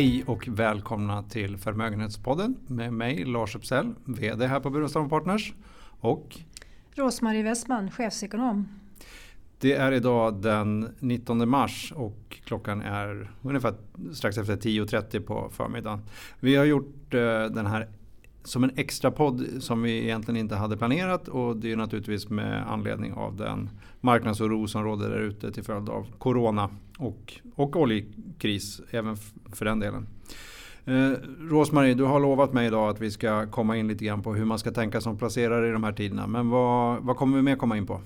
Hej och välkomna till Förmögenhetspodden med mig Lars Uppsell, VD här på Burenstam Partners och Rosmarie Westman, chefsekonom. Det är idag den 19 mars och klockan är ungefär strax efter 10.30 på förmiddagen. Vi har gjort eh, den här som en extra podd som vi egentligen inte hade planerat och det är naturligtvis med anledning av den marknadsoro som råder där ute till följd av Corona och, och oljekris även för den delen. Eh, Rosmarie, du har lovat mig idag att vi ska komma in lite grann på hur man ska tänka som placerare i de här tiderna. Men vad, vad kommer vi mer komma in på?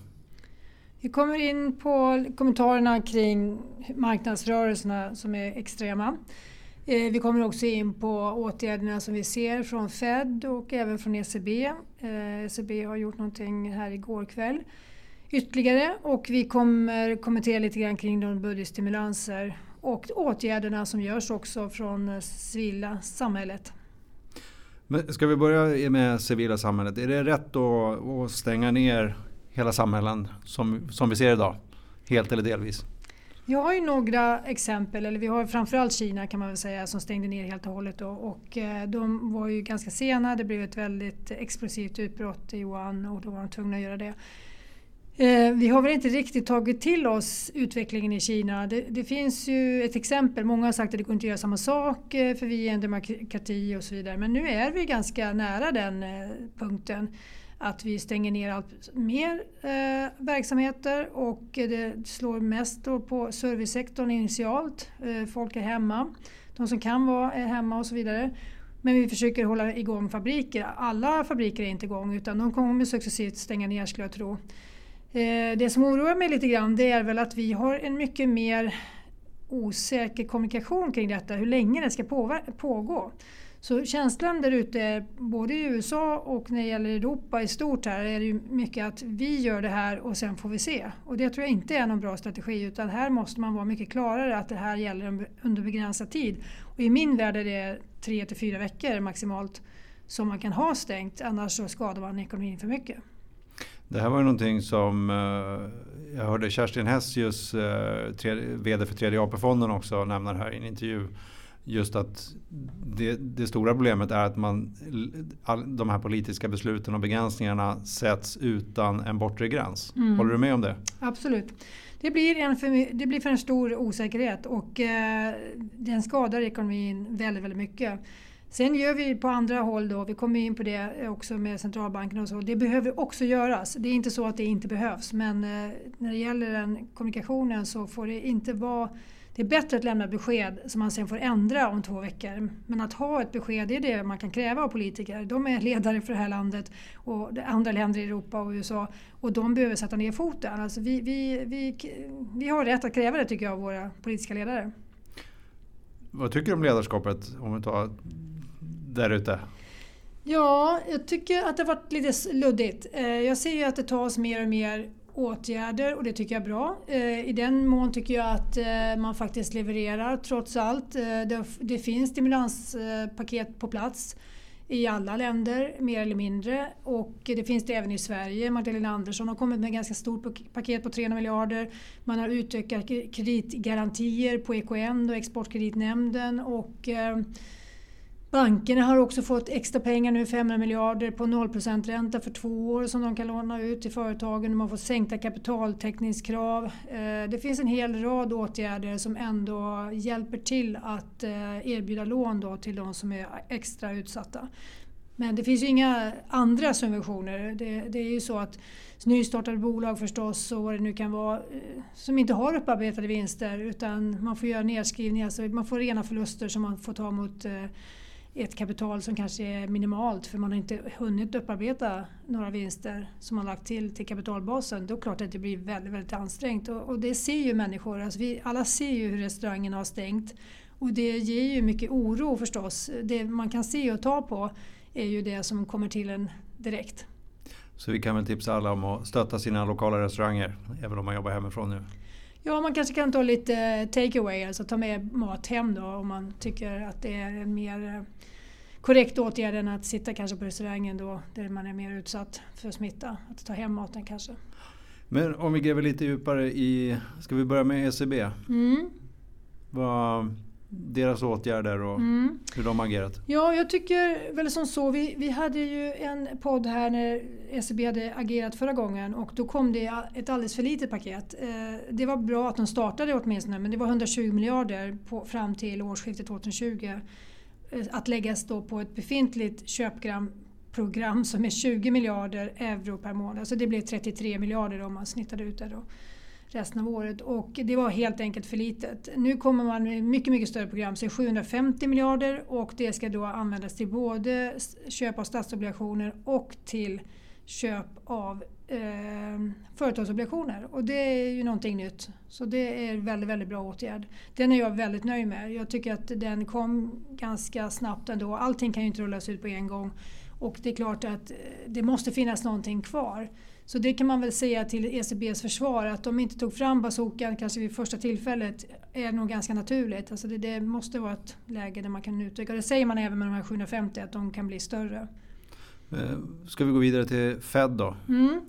Vi kommer in på kommentarerna kring marknadsrörelserna som är extrema. Eh, vi kommer också in på åtgärderna som vi ser från Fed och även från ECB. ECB eh, har gjort någonting här igår kväll ytterligare och vi kommer kommentera lite grann kring de budgetstimulanser och åtgärderna som görs också från civila samhället. Men ska vi börja med civila samhället? Är det rätt att stänga ner hela samhällen som, som vi ser idag? Helt eller delvis? Jag har ju några exempel, eller vi har framförallt Kina kan man väl säga som stängde ner helt och hållet då, och eh, de var ju ganska sena, det blev ett väldigt explosivt utbrott i Wuhan och då var de tvungna att göra det. Eh, vi har väl inte riktigt tagit till oss utvecklingen i Kina. Det, det, finns ju ett exempel, många har sagt att det går inte att göra samma sak eh, för vi är en demokrati och så vidare. Men nu är vi ganska nära den punkten att vi stänger ner allt mer eh, verksamheter och det slår mest på servicesektorn initialt. Eh, folk är hemma, de som kan vara är hemma och så vidare. Men vi försöker hålla igång fabriker. Alla fabriker är inte igång utan de kommer successivt stänga ner skulle jag tro. Eh, det som oroar mig lite grann det är väl att vi har en mycket mer osäker kommunikation kring detta, hur länge det ska pågå. Så känslan där ute, både i USA och när det gäller Europa i stort här, är det ju mycket att vi gör det här och sen får vi se. Och det tror jag inte är någon bra strategi utan här måste man vara mycket klarare att det här gäller under begränsad tid. Och i min värld är det tre till fyra veckor maximalt som man kan ha stängt, annars så skadar man ekonomin för mycket. Det här var ju någonting som eh, jag hörde Kerstin Hessius, eh, VD för tredje AP-fonden också nämna här i en intervju just att det, det, stora problemet är att man, all, de här politiska besluten och begränsningarna sätts utan en bortre gräns. Mm. Håller du med om det? Absolut. Det blir, en för, det blir för en stor osäkerhet och eh, den skadar ekonomin väldigt, väldigt mycket. Sen gör vi på andra håll då, vi kommer in på det också med centralbanken och så, det behöver också göras. Det är inte så att det inte behövs men eh, när det gäller den kommunikationen så får det inte vara det är bättre att lämna besked som man sen får ändra om två veckor. Men att ha ett besked, det är det man kan kräva av politiker. De är ledare för det här landet och andra länder i Europa och USA och de behöver sätta ner foten. Alltså vi, vi, vi, vi har rätt att kräva det tycker jag av våra politiska ledare. Vad tycker du om ledarskapet om vi tar där ute? Ja, jag tycker att det har varit lite luddigt. Eh, jag ser ju att det tas mer och mer åtgärder och det tycker jag är bra. Eh, I den mån tycker jag att eh, man faktiskt levererar trots allt. Det finns stimulanspaket på plats i alla länder, mer eller mindre. Och det finns det även i Sverige. Magdalena Andersson har kommit med ett ganska stort paket på 300 miljarder. Man har utökat kreditgarantier på EKN och Exportkreditnämnden. Och Bankerna har också fått extra pengar nu, 500 miljarder på 0% ränta för två år som de kan låna ut till företagen. Man får sänkta kapitaltäckningskrav. Eh, det finns en hel rad åtgärder som ändå hjälper till att eh, erbjuda lån då till de som är extra utsatta. Men det finns ju inga andra subventioner. Det, det, är ju så att nystartade bolag förstås och vad det nu kan vara eh, som inte har upparbetade vinster utan man får göra nedskrivningar, alltså man får rena förluster som man får ta mot ett kapital som kanske är minimalt för man har inte hunnit upparbeta några vinster som man lagt till till kapitalbasen. Då är det klart att det blir väldigt, väldigt ansträngt och, och det ser ju människor. Alltså vi, alla ser ju hur restaurangerna har stängt och det ger ju mycket oro förstås. Det man kan se och ta på är ju det som kommer till en direkt. Så vi kan väl tipsa alla om att stötta sina lokala restauranger även om man jobbar hemifrån nu? Ja, man kanske kan ta lite takeaway, alltså ta med mat hem då om man tycker att det är en mer eh, korrekt åtgärd än att sitta kanske på restaurangen då där man är mer utsatt för smitta. Att ta hem maten kanske. Men om vi gräver lite djupare i, ska vi börja med ECB? Mm. Vad, deras åtgärder och mm. hur de agerat? Ja, jag tycker väl som så. Vi, vi hade ju en podd här när SEB hade agerat förra gången och då kom det ett alldeles för litet paket. Eh, det var bra att de startade åtminstone men det var 120 miljarder på, fram till årsskiftet 2020 eh, att läggas då på ett befintligt köpprogram som är 20 miljarder euro per månad. Så det blev 33 miljarder om man snittade ut det. Då resten av året och det var helt enkelt för litet. Nu kommer man med mycket, mycket större program, så 750 miljarder och det ska då användas till både köp av statsobligationer och till köp av eh, företagsobligationer. Och det är ju någonting nytt. Så det är en väldigt, väldigt bra åtgärd. Den är jag väldigt nöjd med. Jag tycker att den kom ganska snabbt ändå. Allting kan ju inte rullas ut på en gång. Och det är klart att eh, det måste finnas någonting kvar. Så det kan man väl säga till ECBs försvar att de inte tog fram bazookan kanske vid första tillfället är nog ganska naturligt. Alltså det, det måste vara ett läge där man kan utöka. Det säger man även med de här 750 att de kan bli större. Eh, ska vi gå vidare till Fed då? Mm.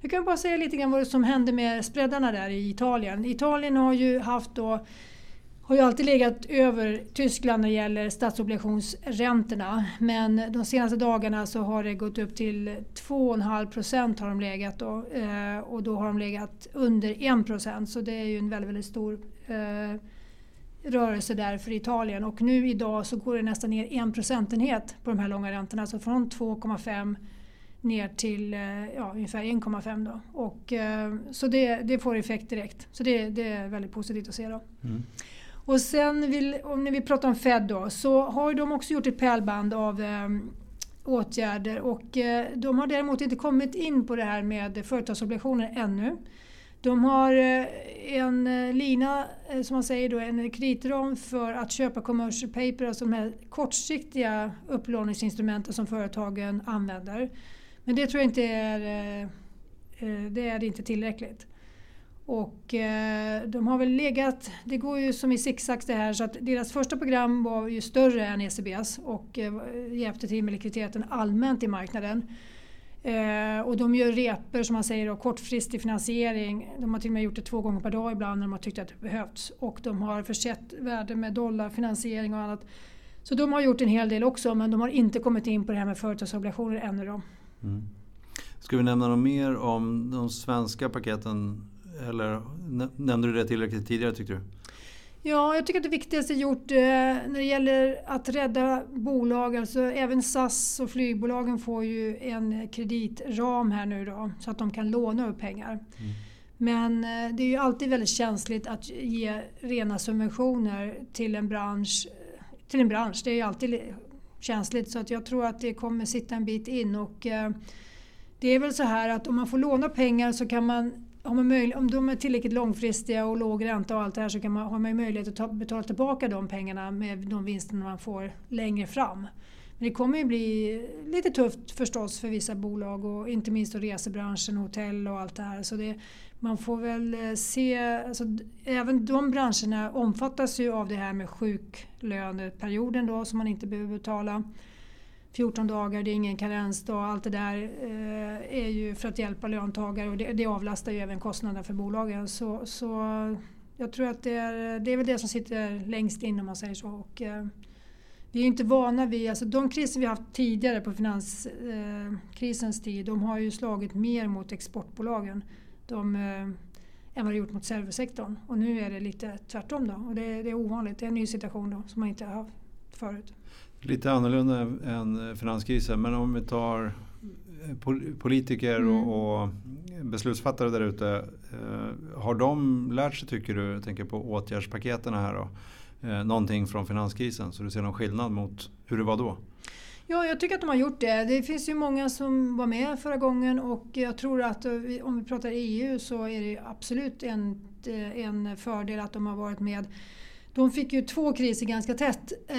Jag kan bara säga lite grann vad som hände med spreadarna där i Italien. Italien har ju haft då har ju alltid legat över Tyskland när det gäller statsobligationsräntorna. Men de senaste dagarna så har det gått upp till 2,5 procent har de legat då, eh, och då har de legat under 1 procent. Så det är ju en väldigt, väldigt stor eh, rörelse där för Italien. Och nu idag så går det nästan ner en procentenhet på de här långa räntorna. Så från 2,5 ner till eh, ja, ungefär 1,5 då. Och, eh, så det, det, får effekt direkt. Så det, det, är väldigt positivt att se då. Mm. Och sen vill, om vi pratar om Fed då, så har de också gjort ett pärlband av eh, åtgärder och eh, de har däremot inte kommit in på det här med företagsobligationer ännu. De har eh, en eh, lina, eh, som man säger då, en kreditram för att köpa commercial paper, alltså de här kortsiktiga upplåningsinstrumenten som företagen använder. Men det tror jag inte är, eh, eh, det är inte tillräckligt. Och eh, de har väl legat, det går ju som i zigzag det här, så att deras första program var ju större än ECBs och eh, hjälpte till med likviditeten allmänt i marknaden. Eh, och de gör reper som man säger, då, kortfristig finansiering. De har till och med gjort det två gånger per dag ibland när de har tyckt att det behövts. Och de har försett värden med dollarfinansiering och annat. Så de har gjort en hel del också men de har inte kommit in på det här med företagsobligationer ännu. Då. Mm. Ska vi nämna något mer om de svenska paketen eller nämnde du det tillräckligt tidigare tyckte du? Ja, jag tycker att det viktigaste gjort eh, när det gäller att rädda bolag, alltså även SAS och flygbolagen får ju en kreditram här nu då så att de kan låna upp pengar. Mm. Men eh, det är ju alltid väldigt känsligt att ge rena subventioner till en bransch. Till en bransch. Det är ju alltid känsligt så att jag tror att det kommer sitta en bit in. Och, eh, det är väl så här att om man får låna pengar så kan man har man möjlighet, om de är tillräckligt långfristiga och låg ränta och allt det här så kan man, har man möjlighet att ta, betala tillbaka de pengarna med de vinsterna man får längre fram. Men det kommer ju bli lite tufft förstås för vissa bolag och inte minst resebranschen, hotell och allt det här. Så det, man får väl eh, se, alltså, även de branscherna omfattas ju av det här med sjuklöneperioden då som man inte behöver betala. 14 dagar, det är ingen karensdag. Allt det där eh, är ju för att hjälpa löntagare och det, det avlastar ju även kostnaderna för bolagen. Så, så jag tror att det är, det är väl det som sitter längst in om man säger så. Och, eh, vi är inte vana vid, alltså de kriser vi haft tidigare på finanskrisens eh, tid, de har ju slagit mer mot exportbolagen de, eh, än vad det gjort mot servicesektorn. Och nu är det lite tvärtom då och det, det är ovanligt, det är en ny situation då som man inte har haft förut. Lite annorlunda än finanskrisen men om vi tar eh, politiker mm. och, beslutsfattare där ute. Eh, har de lärt sig, tycker du, jag tänker på åtgärdspaketen här då, eh, någonting från finanskrisen? Så du ser någon skillnad mot hur det var då? Ja, jag tycker att de har gjort det. Det finns ju många som var med förra gången och jag tror att om vi pratar EU så är det absolut en, en fördel att de har varit med de fick ju två kriser ganska tätt. Eh,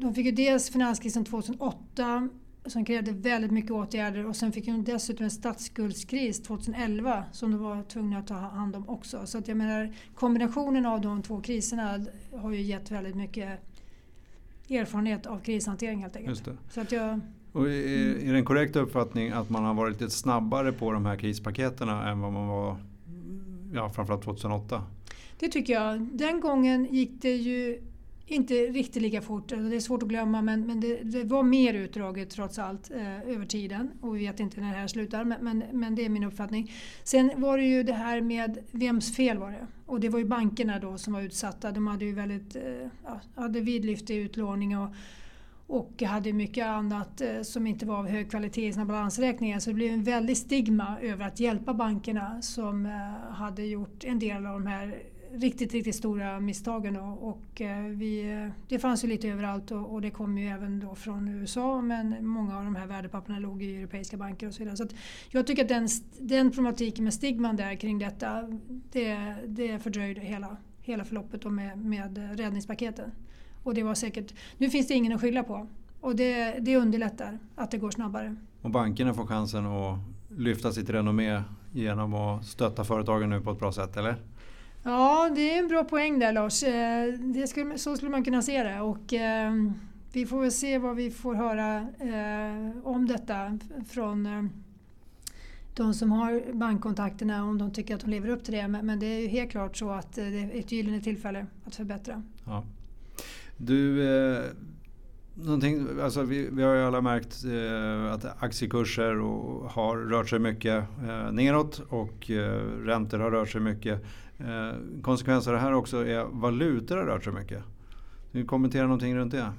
de fick ju dels finanskrisen 2008 som krävde väldigt mycket åtgärder och sen fick de dessutom en statsskuldskris 2011 som de var tvungna att ta hand om också. Så att jag menar kombinationen av de två kriserna har ju gett väldigt mycket erfarenhet av krishantering helt enkelt. Så att jag, och är, är det en korrekt uppfattning att man har varit lite snabbare på de här krispaketen än vad man var ja, framförallt 2008? Det tycker jag. Den gången gick det ju inte riktigt lika fort. Alltså, det är svårt att glömma men, men det, det var mer utdraget trots allt eh, över tiden. Och vi vet inte när det här slutar men, men, men, det är min uppfattning. Sen var det ju det här med vems fel var det? Och det var ju bankerna då som var utsatta. De hade ju väldigt eh, ja, hade vidlyftig utlåning och, och hade mycket annat eh, som inte var av hög kvalitet i sina balansräkningar. Så det blev en väldig stigma över att hjälpa bankerna som eh, hade gjort en del av de här riktigt, riktigt stora misstagen. Och, och vi, det fanns ju lite överallt och, och, det kom ju även då från USA men många av de här värdepapperna låg i europeiska banker och så vidare. Så jag tycker att den, den problematiken med stigman där kring detta det, det fördröjde hela, hela förloppet med, med räddningspaketen. Och det var säkert, nu finns det ingen att skylla på och det, det underlättar att det går snabbare. Och bankerna får chansen att lyfta sitt renommé genom att stötta företagen nu på ett bra sätt, eller? Ja, det är en bra poäng där Lars. Eh, det skulle, så skulle man kunna se det. Och, eh, vi får väl se vad vi får höra eh, om detta från eh, de som har bankkontakterna, om de tycker att de lever upp till det. Men, men det är ju helt klart så att det är ett gyllene tillfälle att förbättra. Ja. Du, eh, alltså vi, vi, har ju alla märkt eh, att aktiekurser och, har rört sig mycket eh, neråt och eh, räntor har rört sig mycket. Eh, konsekvenser av det här också är valutor har rört sig mycket. Kan du kommentera någonting runt det?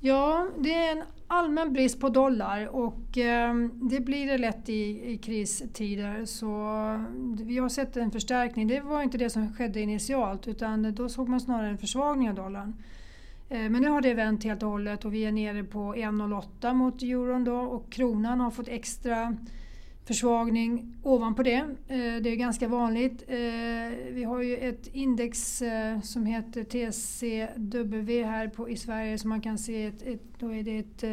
Ja, det är en allmän brist på dollar och eh, det blir det lätt i, i kristider. Så vi har sett en förstärkning. Det var inte det som skedde initialt utan då såg man snarare en försvagning av dollarn. Eh, men nu har det vänt helt och hållet och vi är nere på 1,08 mot euron då och kronan har fått extra försvagning ovanpå det. Eh, det är ganska vanligt. Eh, vi har ju ett index som heter TCW här på, i Sverige som man kan se. Ett, ett, då är det ett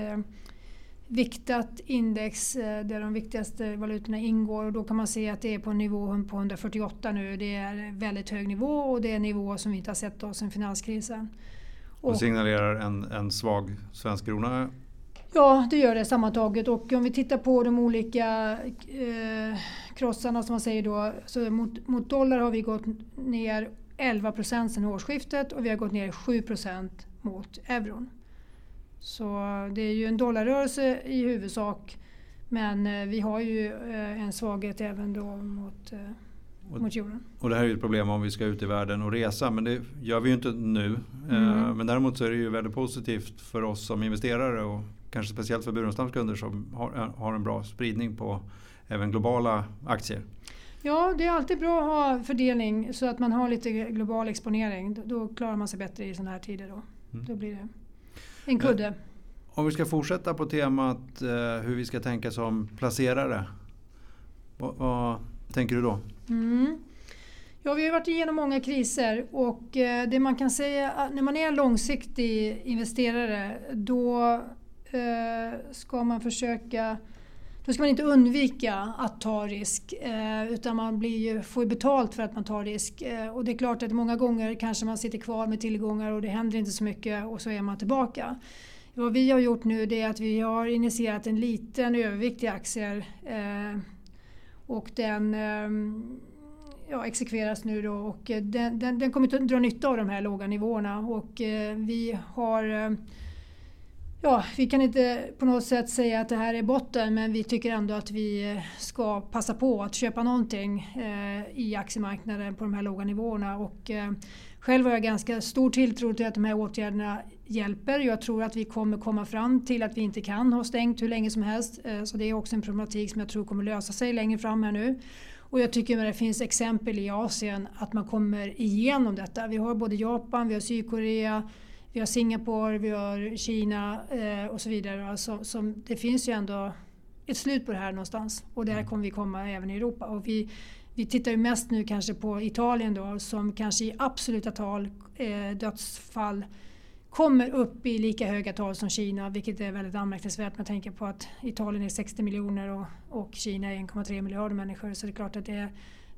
viktat index där de viktigaste valutorna ingår och då kan man se att det är på nivån på 148 nu. Det är väldigt hög nivå och det är en nivå som vi inte har sett då sedan finanskrisen. Och signalerar en, en svag svensk krona? Ja, det gör det sammantaget. Och om vi tittar på de olika eh, krossarna som man säger då. Så mot, mot dollar har vi gått ner 11 procent sedan årsskiftet och vi har gått ner 7 procent mot euron. Så det är ju en dollarrörelse i huvudsak. Men eh, vi har ju eh, en svaghet även då mot eh, mot jorden. Och det här är ju ett problem om vi ska ut i världen och resa men det gör vi ju inte nu. Mm. Eh, men däremot så är det ju väldigt positivt för oss som investerare och kanske speciellt för Burenstam kunder som har, har en bra spridning på även globala aktier. Ja, det är alltid bra att ha fördelning så att man har lite global exponering. Då klarar man sig bättre i sådana här tider. Då, mm. då blir det en kudde. Om vi ska fortsätta på temat eh, hur vi ska tänka som placerare. Vad, vad tänker du då? Mm. Ja, vi har varit igenom många kriser och eh, det man kan säga när man är en långsiktig investerare då eh, ska man försöka då ska man inte undvika att ta risk eh, utan man blir ju, får betalt för att man tar risk. Och det är klart att många gånger kanske man sitter kvar med tillgångar och det händer inte så mycket och så är man tillbaka. Vad vi har gjort nu är att vi har initierat en liten övervikt i aktier och den ehm, ja, exekveras nu då. Och eh, den, den, den kommer att dra nytta av de här låga nivåerna. Och eh, vi har ehm, Ja, vi kan inte på något sätt säga att det här är botten. Men vi tycker ändå att vi eh, ska passa på att köpa någonting i aktiemarknaden på de här låga nivåerna. Och själv har jag ganska stor tilltro till att de här åtgärderna hjälper. Jag tror att vi kommer komma fram till att vi inte kan ha stängt hur länge som helst. Eh, så det är också en problematik som jag tror kommer lösa sig längre fram här nu. Och jag tycker att det finns exempel i Asien att man kommer igenom detta. Vi har både Japan, vi har Sydkorea, vi har Singapore, vi har Kina eh, och så vidare. Alltså, som, det finns ju ändå ett slut på det här någonstans och där kommer vi komma även i Europa. Och vi, vi tittar ju mest nu kanske på Italien då som kanske i absoluta tal eh, dödsfall kommer upp i lika höga tal som Kina vilket är väldigt anmärkningsvärt med tanke på att Italien är 60 miljoner och, och Kina är 1,3 miljarder människor. Så det är klart att det är,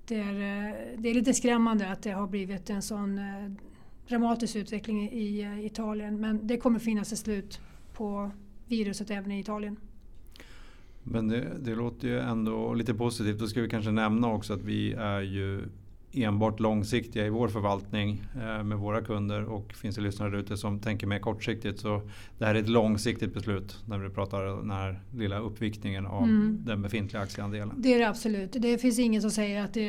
det är, eh, det är lite skrämmande att det har blivit en sån eh, dramatisk utveckling i eh, Italien. Men det kommer finnas ett slut på viruset även i Italien. Men det, det låter ju ändå lite positivt. Då ska vi kanske nämna också att vi är ju enbart långsiktiga i vår förvaltning eh, med våra kunder och finns det lyssnare där ute som tänker mer kortsiktigt så det här är ett långsiktigt beslut när vi pratar den här lilla uppviktningen av mm. den befintliga aktieandelen. Det är det absolut. Det finns ingen som säger att det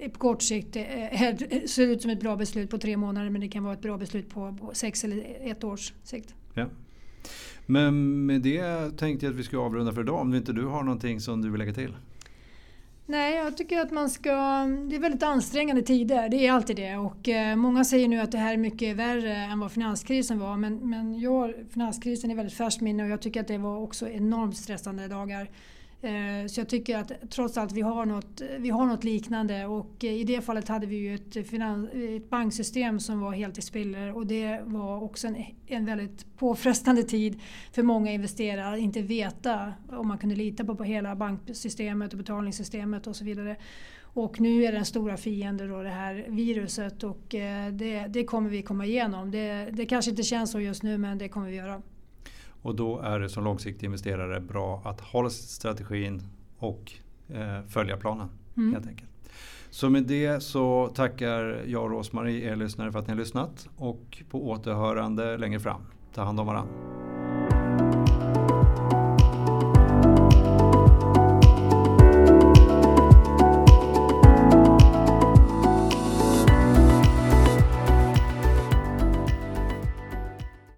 är på kort sikt det ser ut som ett bra beslut på tre månader men det kan vara ett bra beslut på, på sex eller ett års sikt. Ja. Men med det tänkte jag att vi ska avrunda för idag om inte du har någonting som du vill lägga till? Nej, jag tycker att man ska... Det är väldigt ansträngande tider, det är alltid det. Och eh, många säger nu att det här är mycket värre än vad finanskrisen var. Men, men jag, finanskrisen är väldigt färskt minne och jag tycker att det var också enormt stressande dagar. Eh, så jag tycker att trots allt vi har något, vi har något liknande och eh, i det fallet hade vi ju ett, finans, ett banksystem som var helt i spiller och det var också en, en väldigt påfrestande tid för många investerare att inte veta om man kunde lita på, på hela banksystemet och betalningssystemet och så vidare. Och nu är den stora fienden då det här viruset och eh, det, det kommer vi komma igenom. Det, det kanske inte känns så just nu men det kommer vi göra. Och då är det som långsiktig investerare bra att hålla strategin och eh, följa planen. Mm. helt enkelt. Så med det så tackar jag och Rosmarie er lyssnare för att ni har lyssnat och på återhörande längre fram. Ta hand om varandra.